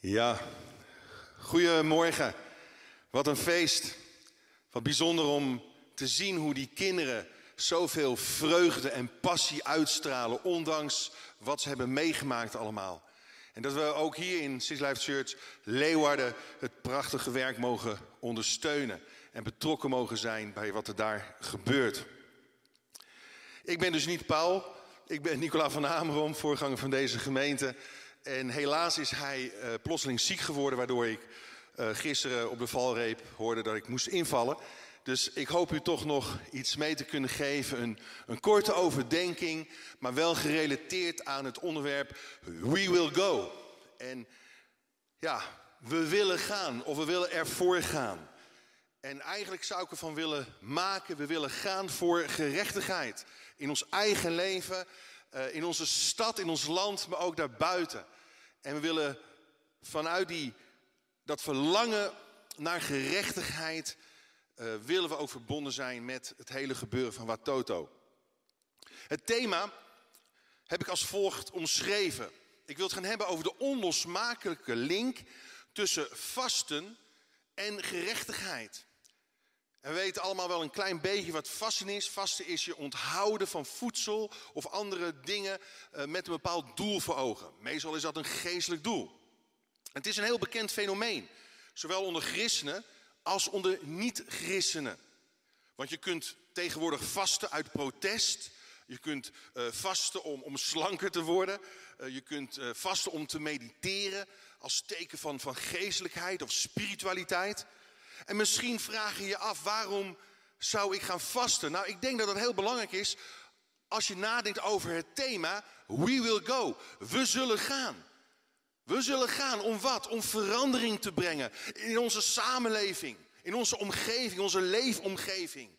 Ja, goedemorgen. Wat een feest. Wat bijzonder om te zien hoe die kinderen zoveel vreugde en passie uitstralen, ondanks wat ze hebben meegemaakt allemaal. En dat we ook hier in Six Life Church Leeuwarden het prachtige werk mogen ondersteunen en betrokken mogen zijn bij wat er daar gebeurt. Ik ben dus niet Paul, ik ben Nicola van Amerom, voorganger van deze gemeente. En helaas is hij uh, plotseling ziek geworden, waardoor ik uh, gisteren op de valreep hoorde dat ik moest invallen. Dus ik hoop u toch nog iets mee te kunnen geven. Een, een korte overdenking, maar wel gerelateerd aan het onderwerp We Will Go. En ja, we willen gaan of we willen ervoor gaan. En eigenlijk zou ik ervan willen maken, we willen gaan voor gerechtigheid. In ons eigen leven, uh, in onze stad, in ons land, maar ook daarbuiten. En we willen vanuit die, dat verlangen naar gerechtigheid, uh, willen we ook verbonden zijn met het hele gebeuren van Watoto. Het thema heb ik als volgt omschreven. Ik wil het gaan hebben over de onlosmakelijke link tussen vasten en gerechtigheid. En we weten allemaal wel een klein beetje wat vasten is. Vasten is je onthouden van voedsel of andere dingen uh, met een bepaald doel voor ogen. Meestal is dat een geestelijk doel. Het is een heel bekend fenomeen, zowel onder christenen als onder niet-christenen. Want je kunt tegenwoordig vasten uit protest. Je kunt uh, vasten om, om slanker te worden. Uh, je kunt uh, vasten om te mediteren als teken van, van geestelijkheid of spiritualiteit. En misschien vraag je je af, waarom zou ik gaan vasten? Nou, ik denk dat dat heel belangrijk is als je nadenkt over het thema We will go. We zullen gaan. We zullen gaan om wat? Om verandering te brengen in onze samenleving, in onze omgeving, onze leefomgeving.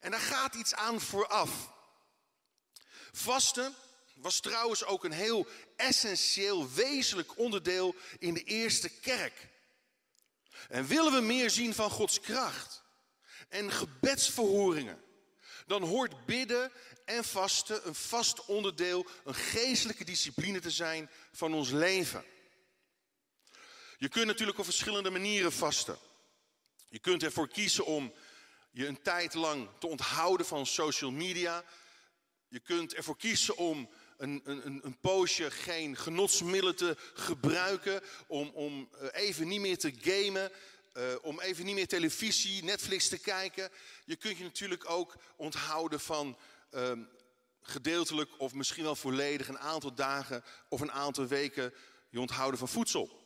En daar gaat iets aan vooraf. Vasten was trouwens ook een heel essentieel, wezenlijk onderdeel in de eerste kerk. En willen we meer zien van Gods kracht en gebedsverhoringen, dan hoort bidden en vasten een vast onderdeel, een geestelijke discipline te zijn van ons leven. Je kunt natuurlijk op verschillende manieren vasten. Je kunt ervoor kiezen om je een tijd lang te onthouden van social media. Je kunt ervoor kiezen om een, een, een poosje geen genotsmiddelen te gebruiken. Om, om eh, even niet meer te gamen. Uh, om even niet meer televisie, Netflix te kijken. Je kunt je natuurlijk ook onthouden van uh, gedeeltelijk of misschien wel volledig een aantal dagen of een aantal weken je onthouden van voedsel.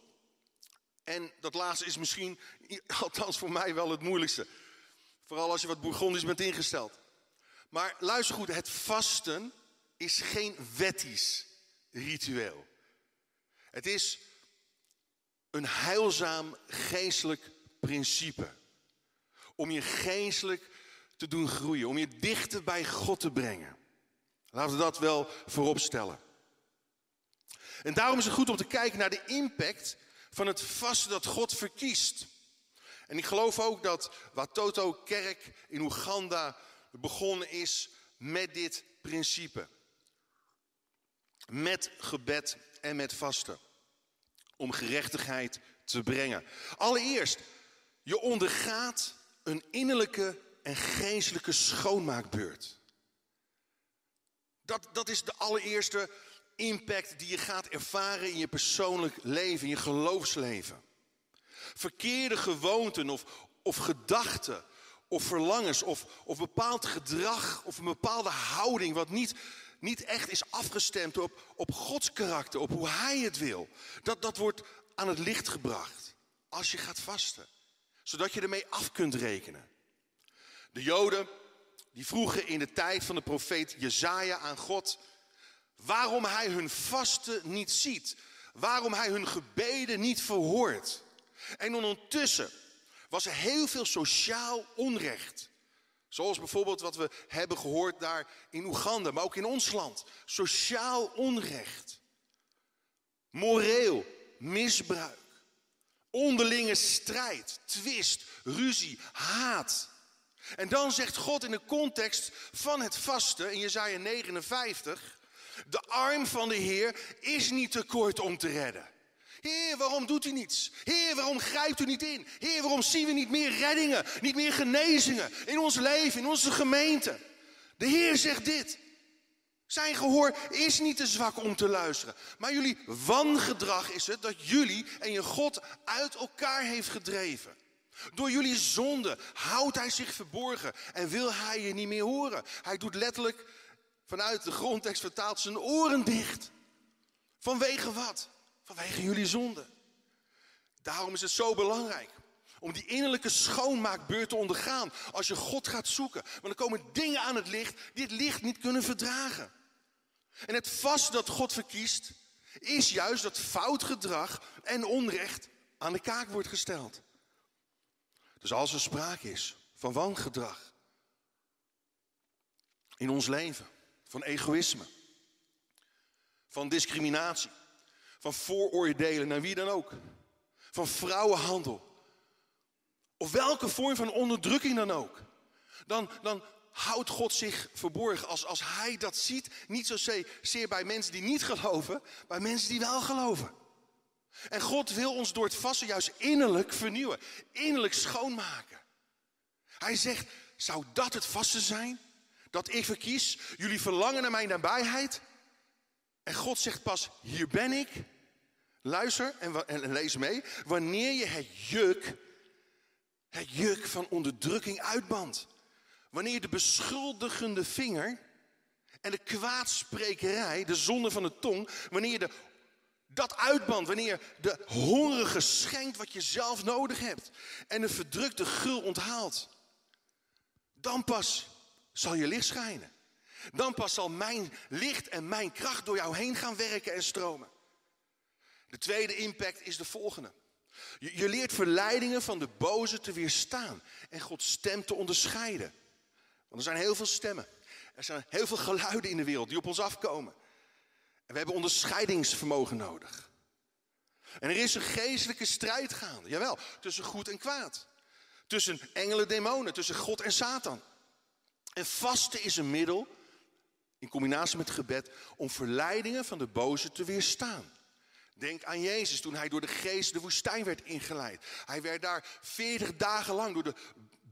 En dat laatste is misschien, althans voor mij, wel het moeilijkste. Vooral als je wat bourgondisch bent ingesteld. Maar luister goed, het vasten is geen wettisch ritueel. Het is een heilzaam geestelijk principe. Om je geestelijk te doen groeien, om je dichter bij God te brengen. Laten we dat wel voorop stellen. En daarom is het goed om te kijken naar de impact van het vasten dat God verkiest. En ik geloof ook dat Watoto Kerk in Oeganda begonnen is met dit principe. Met gebed en met vasten. Om gerechtigheid te brengen. Allereerst, je ondergaat een innerlijke en geestelijke schoonmaakbeurt. Dat, dat is de allereerste impact die je gaat ervaren in je persoonlijk leven, in je geloofsleven. Verkeerde gewoonten of, of gedachten of verlangens of, of bepaald gedrag of een bepaalde houding wat niet, niet echt is afgestemd op, op Gods karakter, op hoe Hij het wil. Dat, dat wordt aan het licht gebracht als je gaat vasten, zodat je ermee af kunt rekenen. De Joden die vroegen in de tijd van de profeet Jezaja aan God waarom hij hun vasten niet ziet, waarom hij hun gebeden niet verhoort. En ondertussen was er heel veel sociaal onrecht. Zoals bijvoorbeeld wat we hebben gehoord daar in Oeganda, maar ook in ons land. Sociaal onrecht. Moreel misbruik. Onderlinge strijd, twist, ruzie, haat. En dan zegt God in de context van het vasten in Jezaja 59... De arm van de Heer is niet te kort om te redden. Heer, waarom doet u niets? Heer, waarom grijpt u niet in? Heer, waarom zien we niet meer reddingen, niet meer genezingen in ons leven, in onze gemeente? De Heer zegt dit. Zijn gehoor is niet te zwak om te luisteren. Maar jullie wangedrag is het dat jullie en je God uit elkaar heeft gedreven. Door jullie zonde houdt hij zich verborgen en wil hij je niet meer horen. Hij doet letterlijk vanuit de grondtekst vertaald zijn oren dicht. Vanwege wat? Vanwege jullie zonde. Daarom is het zo belangrijk om die innerlijke schoonmaakbeurt te ondergaan als je God gaat zoeken. Want er komen dingen aan het licht die het licht niet kunnen verdragen. En het vast dat God verkiest, is juist dat fout gedrag en onrecht aan de kaak wordt gesteld. Dus als er sprake is van wangedrag in ons leven, van egoïsme, van discriminatie, van vooroordelen naar wie dan ook, van vrouwenhandel, of welke vorm van onderdrukking dan ook, dan, dan houdt God zich verborgen. Als, als hij dat ziet, niet zozeer bij mensen die niet geloven, bij mensen die wel geloven. En God wil ons door het vasten juist innerlijk vernieuwen, innerlijk schoonmaken. Hij zegt, zou dat het vasten zijn? Dat ik verkies, jullie verlangen naar mijn nabijheid. En God zegt pas, hier ben ik. Luister en, en lees mee. Wanneer je het juk, het juk van onderdrukking uitbandt. Wanneer de beschuldigende vinger en de kwaadsprekerij, de zonde van de tong, wanneer je de, dat uitbandt, wanneer de hongerige schenkt wat je zelf nodig hebt en de verdrukte gul onthaalt, dan pas zal je licht schijnen. Dan pas zal mijn licht en mijn kracht door jou heen gaan werken en stromen. De tweede impact is de volgende. Je, je leert verleidingen van de boze te weerstaan en Gods stem te onderscheiden. Want er zijn heel veel stemmen. Er zijn heel veel geluiden in de wereld die op ons afkomen. En we hebben onderscheidingsvermogen nodig. En er is een geestelijke strijd gaande, jawel, tussen goed en kwaad. Tussen engelen en demonen, tussen God en Satan. En vasten is een middel, in combinatie met gebed, om verleidingen van de boze te weerstaan. Denk aan Jezus toen hij door de geest de woestijn werd ingeleid. Hij werd daar 40 dagen lang door de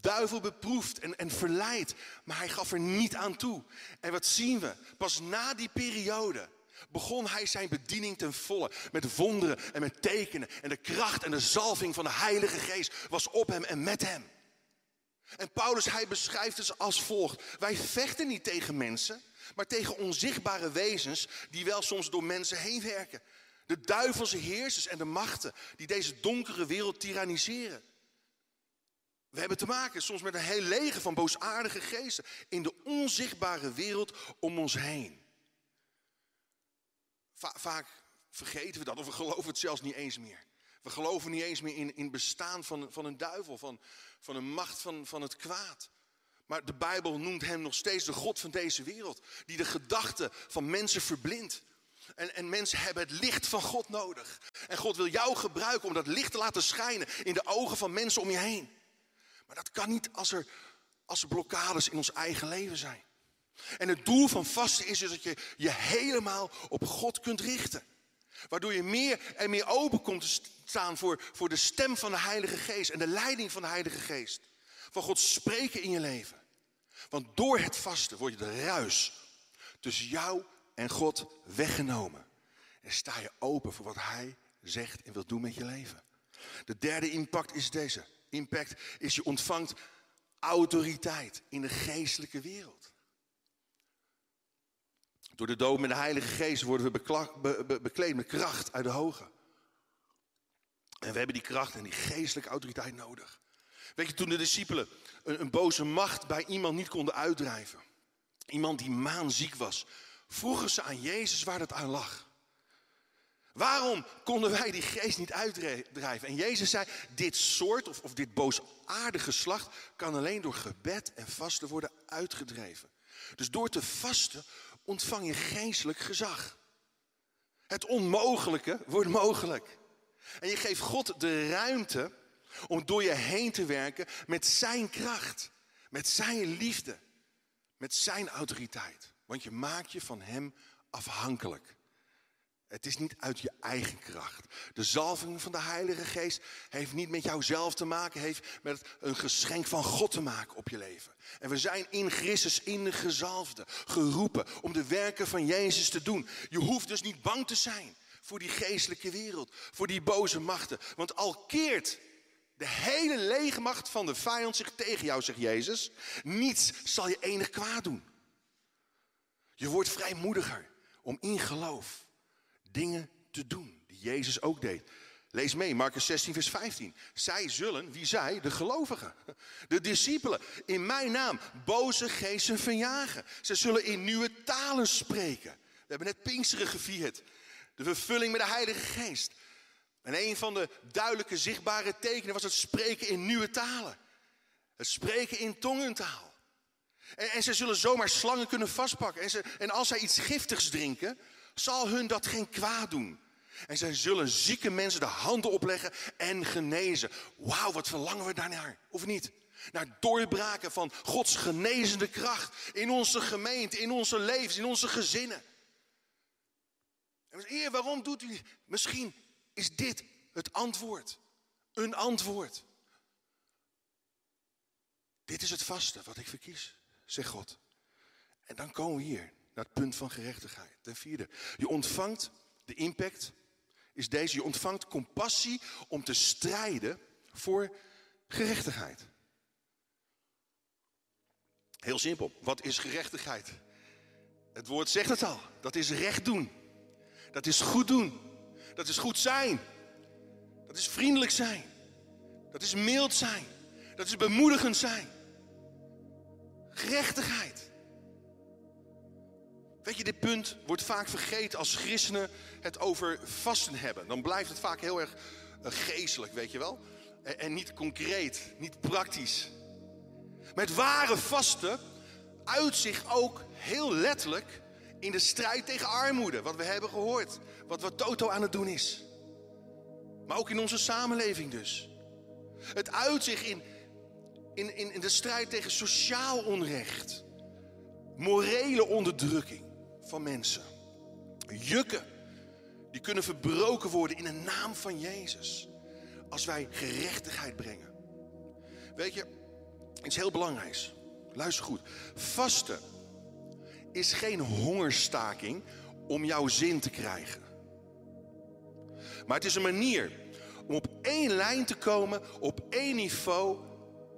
duivel beproefd en, en verleid. Maar hij gaf er niet aan toe. En wat zien we? Pas na die periode begon hij zijn bediening ten volle. Met wonderen en met tekenen. En de kracht en de zalving van de Heilige Geest was op hem en met hem. En Paulus, hij beschrijft het als volgt. Wij vechten niet tegen mensen, maar tegen onzichtbare wezens die wel soms door mensen heen werken. De duivelse heersers en de machten die deze donkere wereld tyranniseren. We hebben te maken soms met een heel leger van boosaardige geesten in de onzichtbare wereld om ons heen. vaak vergeten we dat of we geloven het zelfs niet eens meer. We geloven niet eens meer in, in het bestaan van, van een duivel, van, van een macht van, van het kwaad. Maar de Bijbel noemt hem nog steeds de God van deze wereld, die de gedachten van mensen verblindt. En, en mensen hebben het licht van God nodig. En God wil jou gebruiken om dat licht te laten schijnen in de ogen van mensen om je heen. Maar dat kan niet als er, als er blokkades in ons eigen leven zijn. En het doel van vasten is dus dat je je helemaal op God kunt richten. Waardoor je meer en meer open komt te staan voor, voor de stem van de Heilige Geest en de leiding van de Heilige Geest. Van God spreken in je leven. Want door het vasten word je de ruis tussen jou en God weggenomen. En sta je open voor wat Hij zegt en wil doen met je leven. De derde impact is deze impact is je ontvangt autoriteit in de geestelijke wereld. Door de dood met de Heilige Geest worden we bekleed met kracht uit de hoge. En we hebben die kracht en die geestelijke autoriteit nodig. Weet je, toen de discipelen een, boze macht bij iemand niet konden uitdrijven, iemand die maanziek was, vroegen ze aan Jezus waar dat aan lag. Waarom konden wij die geest niet uitdrijven? En Jezus zei, dit soort of, of dit boosaardige geslacht kan alleen door gebed en vasten worden uitgedreven. Dus door te vasten ontvang je geestelijk gezag. Het onmogelijke wordt mogelijk. En je geeft God de ruimte om door je heen te werken met zijn kracht, met zijn liefde, met zijn autoriteit. Want je maakt je van hem afhankelijk. Het is niet uit je eigen kracht. De zalving van de Heilige Geest heeft niet met jouzelf te maken, heeft met een geschenk van God te maken op je leven. En we zijn in Christus, in de gezalfde, geroepen om de werken van Jezus te doen. Je hoeft dus niet bang te zijn voor die geestelijke wereld, voor die boze machten. Want al keert de hele legermacht van de vijand zich tegen jou, zegt Jezus, niets zal je enig kwaad doen. Je wordt vrijmoediger om in geloof dingen te doen die Jezus ook deed. Lees mee, Marcus 16, vers 15. Zij zullen, wie zij? De gelovigen, de discipelen, in mijn naam boze geesten verjagen. Ze zullen in nieuwe talen spreken. We hebben net Pinksteren gevierd. De vervulling met de Heilige Geest. En een van de duidelijke zichtbare tekenen was het spreken in nieuwe talen. Het spreken in tongentaal. En, en ze zullen zomaar slangen kunnen vastpakken. En, ze, en als zij iets giftigs drinken, zal hun dat geen kwaad doen. En zij zullen zieke mensen de handen opleggen en genezen. Wauw, wat verlangen we daarnaar, of niet? Naar doorbraken van Gods genezende kracht in onze gemeente, in onze levens, in onze gezinnen. En waarom doet u? Misschien is dit het antwoord. Een antwoord. Dit is het vaste wat ik verkies, zegt God. En dan komen we hier naar het punt van gerechtigheid. Ten vierde, je ontvangt, de impact is deze, je ontvangt compassie om te strijden voor gerechtigheid. Heel simpel, wat is gerechtigheid? Het woord zegt het al, dat is recht doen. Dat is goed doen. Dat is goed zijn. Dat is vriendelijk zijn. Dat is mild zijn. Dat is bemoedigend zijn. Gerechtigheid. Weet je, dit punt wordt vaak vergeten als christenen het over vasten hebben. Dan blijft het vaak heel erg uh, geestelijk, weet je wel. En, niet concreet, niet praktisch. Het ware vasten uit zich ook heel letterlijk in de strijd tegen armoede. Wat we hebben gehoord. Wat, wat Toto aan het doen is. Maar ook in onze samenleving dus. Het uit zich in, in, in, in de strijd tegen sociaal onrecht. Morele onderdrukking van mensen. Jukken. Die kunnen verbroken worden in de naam van Jezus. Als wij gerechtigheid brengen. Weet je, iets heel belangrijks. Luister goed. Vasten is geen hongerstaking om jouw zin te krijgen. Maar het is een manier om op één lijn te komen, op één niveau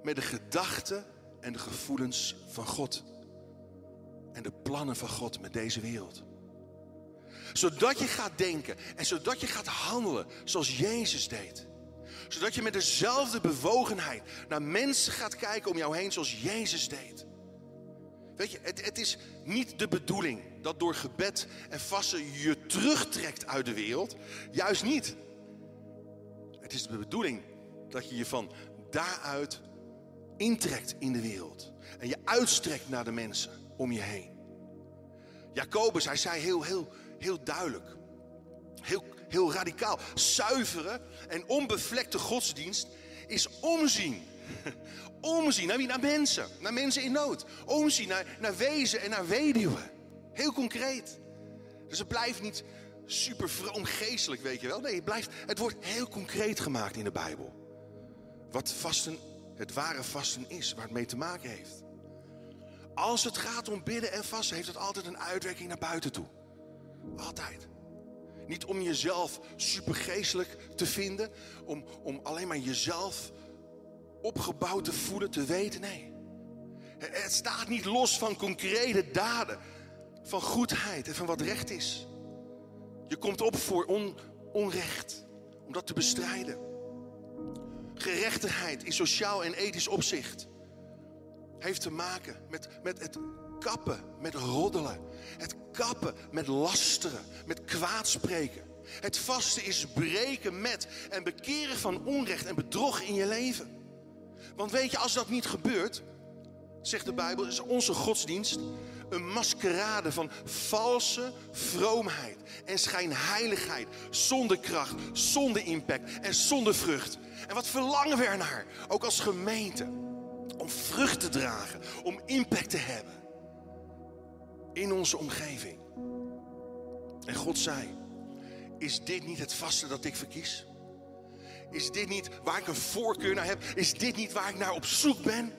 met de gedachten en de gevoelens van God. En de plannen van God met deze wereld. Zodat je gaat denken en zodat je gaat handelen zoals Jezus deed. Zodat je met dezelfde bewogenheid naar mensen gaat kijken om jou heen zoals Jezus deed. Weet je, het, het is niet de bedoeling dat door gebed en vasten je terugtrekt uit de wereld. Juist niet. Het is de bedoeling dat je je van daaruit intrekt in de wereld. En je uitstrekt naar de mensen om je heen. Jacobus, hij zei heel, heel, heel duidelijk. Heel, heel radicaal. Zuivere en onbevlekte godsdienst is omzien Omzien naar wie? Naar mensen. Naar mensen in nood. Omzien naar, naar wezen en naar weduwen. Heel concreet. Dus het blijft niet super vroomgeestelijk, weet je wel. Nee, het, blijft, het wordt heel concreet gemaakt in de Bijbel. Wat vasten, het ware vasten is, waar het mee te maken heeft. Als het gaat om bidden en vasten, heeft het altijd een uitwerking naar buiten toe. Altijd. Niet om jezelf supergeestelijk te vinden, om, om alleen maar jezelf opgebouwd te voelen, te weten. Nee. Het staat niet los van concrete daden, van goedheid en van wat recht is. Je komt op voor on, onrecht, om dat te bestrijden. Gerechtigheid in sociaal en ethisch opzicht heeft te maken met, met het kappen met roddelen. Het kappen met lasteren, met kwaadspreken. Het vasten is breken met en bekeren van onrecht en bedrog in je leven. Want weet je, als dat niet gebeurt, zegt de Bijbel, is onze godsdienst een maskerade van valse vroomheid en schijnheiligheid, zonder kracht, zonder impact en zonder vrucht. En wat verlangen we ernaar, ook als gemeente, om vrucht te dragen, om impact te hebben in onze omgeving. En God zei, is dit niet het vaste dat ik verkies? Is dit niet waar ik een voorkeur naar heb? Is dit niet waar ik naar op zoek ben?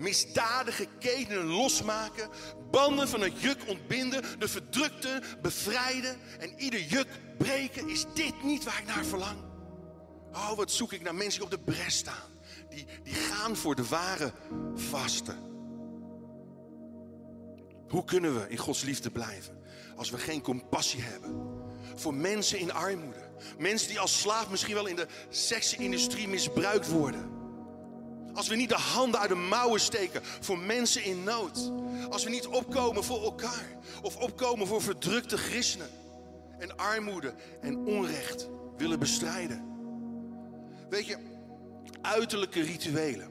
Misdadige ketenen losmaken, banden van het juk ontbinden, de verdrukte bevrijden en ieder juk breken. Is dit niet waar ik naar verlang? Oh, wat zoek ik naar mensen die op de bres staan. Die, die gaan voor de ware vasten. Hoe kunnen we in Gods liefde blijven als we geen compassie hebben voor mensen in armoede? Mensen die als slaaf misschien wel in de seksindustrie misbruikt worden. Als we niet de handen uit de mouwen steken voor mensen in nood. Als we niet opkomen voor elkaar. Of opkomen voor verdrukte christenen. En armoede en onrecht willen bestrijden. Weet je, uiterlijke rituelen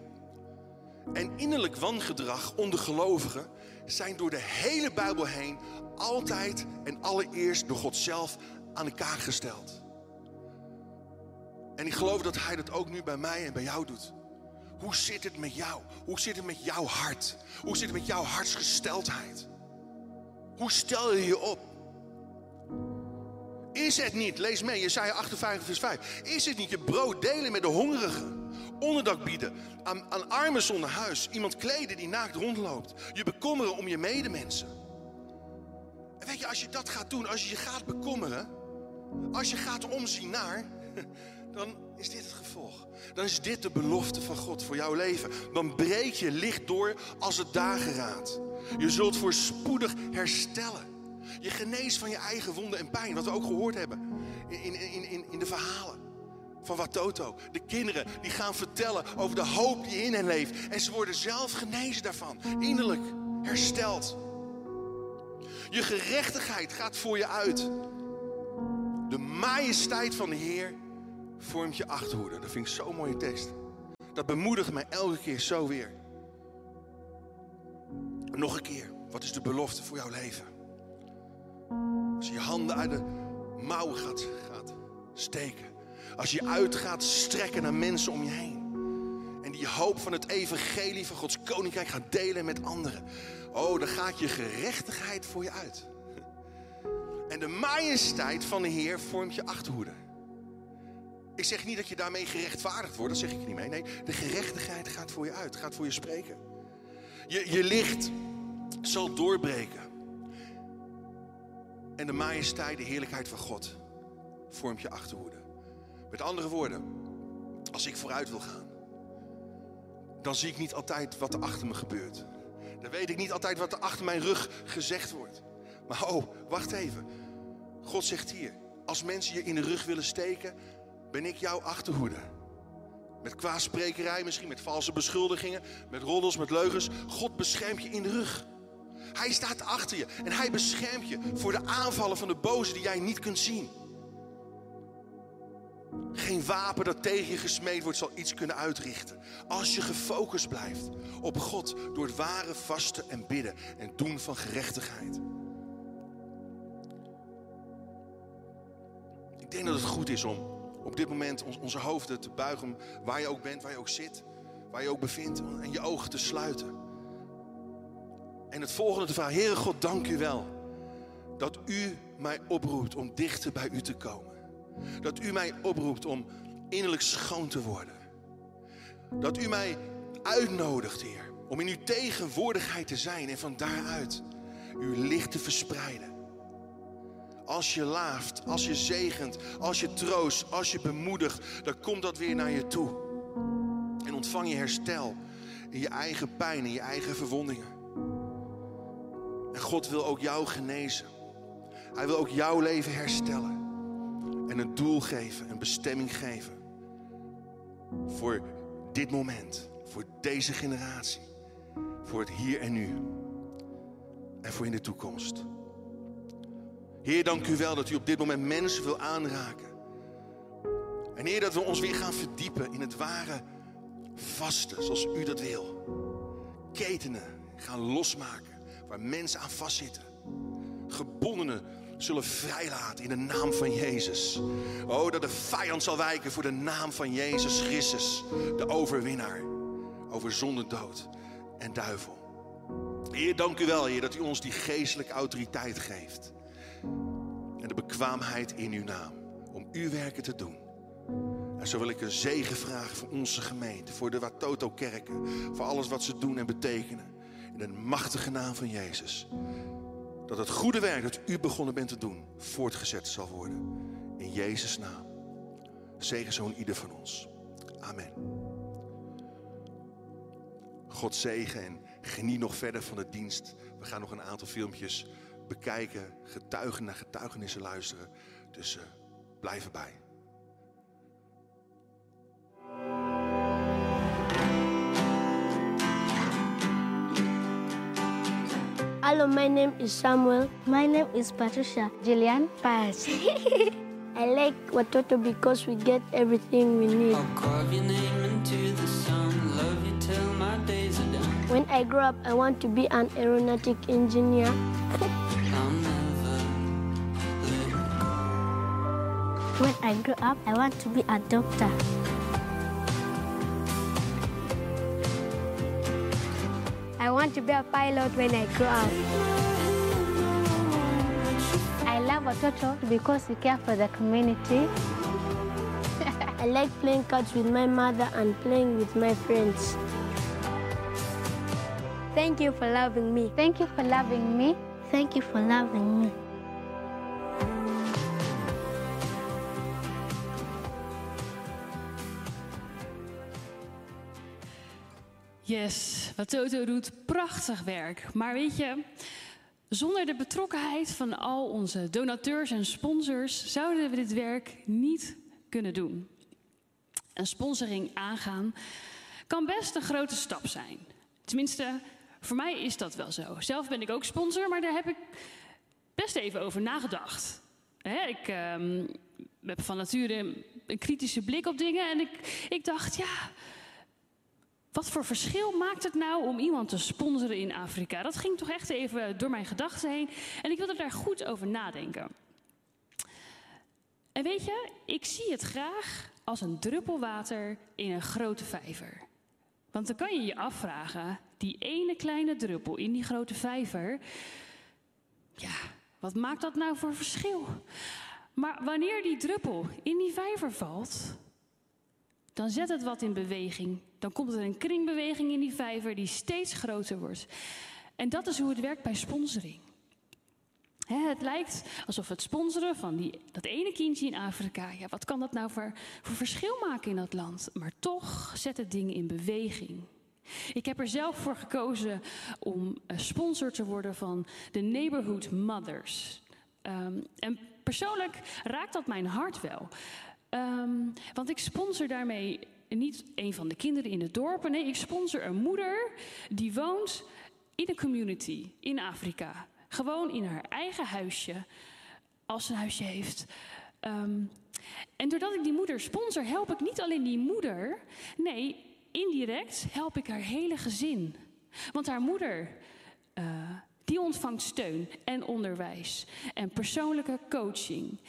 en innerlijk wangedrag onder gelovigen zijn door de hele Bijbel heen altijd en allereerst door God zelf aan de kaak gesteld. En ik geloof dat Hij dat ook nu bij mij en bij jou doet. Hoe zit het met jou? Hoe zit het met jouw hart? Hoe zit het met jouw hartsgesteldheid? Hoe stel je je op? Is het niet, lees mee, Jesaja 58 vers 5. Is het niet je brood delen met de hongerigen? Onderdak bieden aan, aan armen zonder huis. Iemand kleden die naakt rondloopt. Je bekommeren om je medemensen. En weet je, als je dat gaat doen, als je je gaat bekommeren... Als je gaat omzien naar... Dan is dit het gevolg. Dan is dit de belofte van God voor jouw leven. Dan breek je licht door als het dageraad. Je zult voorspoedig herstellen. Je geneest van je eigen wonden en pijn, wat we ook gehoord hebben in, in, in, in de verhalen van Watoto. De kinderen die gaan vertellen over de hoop die in hen leeft. En ze worden zelf genezen daarvan. Innerlijk hersteld. Je gerechtigheid gaat voor je uit. De majesteit van de Heer vormt je achterhoede. Dat vind ik zo'n mooie tekst. Dat bemoedigt mij elke keer zo weer. Nog een keer. Wat is de belofte voor jouw leven? Als je je handen uit de mouwen gaat, gaat steken. Als je uit gaat strekken naar mensen om je heen. En die hoop van het evangelie van Gods koninkrijk gaat delen met anderen. Oh, dan gaat je gerechtigheid voor je uit. En de majesteit van de Heer vormt je achterhoede. Ik zeg niet dat je daarmee gerechtvaardigd wordt, dat zeg ik niet mee. Nee, de gerechtigheid gaat voor je uit, gaat voor je spreken. Je, je licht zal doorbreken. En de majesteit, de heerlijkheid van God vormt je achterhoede. Met andere woorden, als ik vooruit wil gaan, dan zie ik niet altijd wat er achter me gebeurt. Dan weet ik niet altijd wat er achter mijn rug gezegd wordt. Maar oh, wacht even. God zegt hier, als mensen je in de rug willen steken, ben ik jouw achterhoede. Met kwaadsprekerij misschien, met valse beschuldigingen, met roddels, met leugens. God beschermt je in de rug. Hij staat achter je en hij beschermt je voor de aanvallen van de boze die jij niet kunt zien. Geen wapen dat tegen je gesmeed wordt zal iets kunnen uitrichten. Als je gefocust blijft op God door het ware vasten en bidden en doen van gerechtigheid. Ik denk dat het goed is om op dit moment onze hoofden te buigen, waar je ook bent, waar je ook zit, waar je ook bevindt, en je ogen te sluiten. En het volgende te vragen, Heere God, dank u wel dat u mij oproept om dichter bij u te komen. Dat u mij oproept om innerlijk schoon te worden. Dat u mij uitnodigt, Heer, om in uw tegenwoordigheid te zijn en van daaruit uw licht te verspreiden. Als je laaft, als je zegent, als je troost, als je bemoedigt, dan komt dat weer naar je toe. En ontvang je herstel in je eigen pijn, in je eigen verwondingen. En God wil ook jou genezen. Hij wil ook jouw leven herstellen. En een doel geven, een bestemming geven. Voor dit moment, voor deze generatie, voor het hier en nu. En voor in de toekomst. Heer, dank u wel dat u op dit moment mensen wil aanraken. En Heer, dat we ons weer gaan verdiepen in het ware vasten, zoals u dat wil. Ketenen gaan losmaken waar mensen aan vastzitten. Gebondenen zullen vrijlaten in de naam van Jezus. Oh, dat de vijand zal wijken voor de naam van Jezus Christus, de overwinnaar over zonde, dood en duivel. Heer, dank u wel, Heer, dat u ons die geestelijke autoriteit geeft. En de bekwaamheid in uw naam. om uw werken te doen. En zo wil ik een zegen vragen voor onze gemeente, voor de Watoto-kerken, voor alles wat ze doen en betekenen. In de machtige naam van Jezus. Dat het goede werk dat u begonnen bent te doen, voortgezet zal worden. In Jezus' naam. Zegen zo'n ieder van ons. Amen. God zegen en geniet nog verder van de dienst. We gaan nog een aantal filmpjes bekijken, getuigen naar getuigenissen luisteren. Dus uh, blijf erbij. Hello, my name is Samuel. My name is Patricia. Jillian. Paz. I like Watoto because we get everything we need. I'll carve your name into the sun, love you till my days are done. When I grow up, I want to be an aeronautic engineer. When I grow up, I want to be a doctor. I want to be a pilot when I grow up. I love Watoto because we care for the community. I like playing cards with my mother and playing with my friends. Thank you for loving me. Thank you for loving me. Thank you for loving me. Yes, wat Toto doet, prachtig werk. Maar weet je, zonder de betrokkenheid van al onze donateurs en sponsors zouden we dit werk niet kunnen doen. Een sponsoring aangaan kan best een grote stap zijn. Tenminste, voor mij is dat wel zo. Zelf ben ik ook sponsor, maar daar heb ik best even over nagedacht. Hè, ik ehm, heb van nature een kritische blik op dingen en ik, ik dacht, ja, wat voor verschil maakt het nou om iemand te sponsoren in Afrika? Dat ging toch echt even door mijn gedachten heen en ik wilde daar goed over nadenken. En weet je, ik zie het graag als een druppel water in een grote vijver. Want dan kan je je afvragen, die ene kleine druppel in die grote vijver, ja, wat maakt dat nou voor verschil? Maar wanneer die druppel in die vijver valt, dan zet het wat in beweging. Dan komt er een kringbeweging in die vijver die steeds groter wordt. En dat is hoe het werkt bij sponsoring. Het lijkt alsof het sponsoren van die, dat ene kindje in Afrika, ja, wat kan dat nou voor, voor verschil maken in dat land? Maar toch zet het dingen in beweging. Ik heb er zelf voor gekozen om eh, sponsor te worden van de Neighborhood Mothers. Um, en persoonlijk raakt dat mijn hart wel. Um, want ik sponsor daarmee niet een van de kinderen in het dorp. Nee, ik sponsor een moeder die woont in een community in Afrika. Gewoon in haar eigen huisje, als ze een huisje heeft. Um, en doordat ik die moeder sponsor, help ik niet alleen die moeder. Nee, indirect help ik haar hele gezin. Want haar moeder, uh, die ontvangt steun en onderwijs en persoonlijke coaching.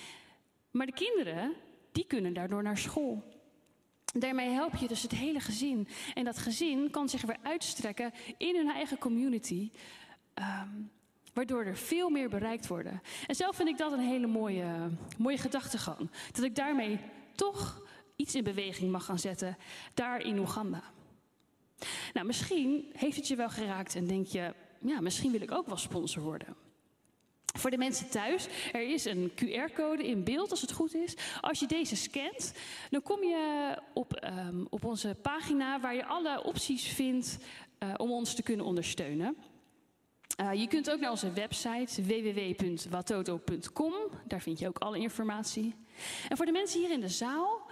Maar de kinderen, die kunnen daardoor naar school. Daarmee help je dus het hele gezin. En dat gezin kan zich weer uitstrekken in hun eigen community. Um, waardoor er veel meer bereikt worden. En zelf vind ik dat een hele mooie, mooie gedachtegang. Dat ik daarmee toch iets in beweging mag gaan zetten, daar in Oeganda. Nou, misschien heeft het je wel geraakt en denk je, ja, misschien wil ik ook wel sponsor worden. Voor de mensen thuis, er is een QR-code in beeld als het goed is. Als je deze scant, dan kom je op, um, op onze pagina waar je alle opties vindt uh, om ons te kunnen ondersteunen. Uh, je kunt ook naar onze website www.watoto.com. Daar vind je ook alle informatie. En voor de mensen hier in de zaal,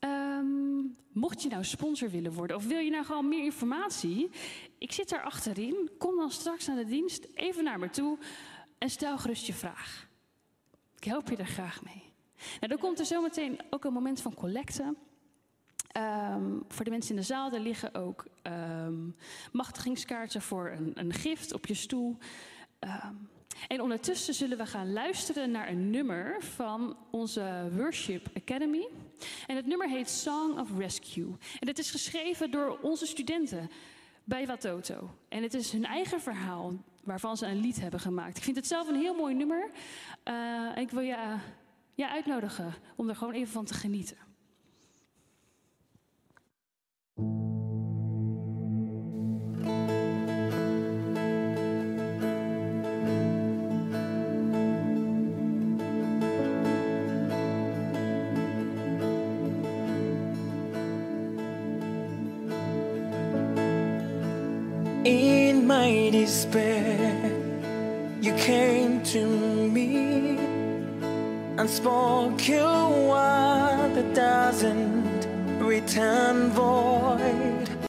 um, mocht je nou sponsor willen worden of wil je nou gewoon meer informatie, ik zit daar achterin. Kom dan straks naar de dienst even naar me toe en stel gerust je vraag. Ik help je er graag mee. Nou, dan komt er zometeen ook een moment van collecte. Um, voor de mensen in de zaal, er liggen ook um, machtigingskaarten voor een, een, gift op je stoel. Um, en ondertussen zullen we gaan luisteren naar een nummer van onze Worship Academy. En het nummer heet Song of Rescue. En het is geschreven door onze studenten bij Watoto. En het is hun eigen verhaal waarvan ze een lied hebben gemaakt. Ik vind het zelf een heel mooi nummer. Uh, ik wil je uh, ja, uitnodigen om er gewoon even van te genieten. Despair, you came to me and spoke your word that doesn't return void.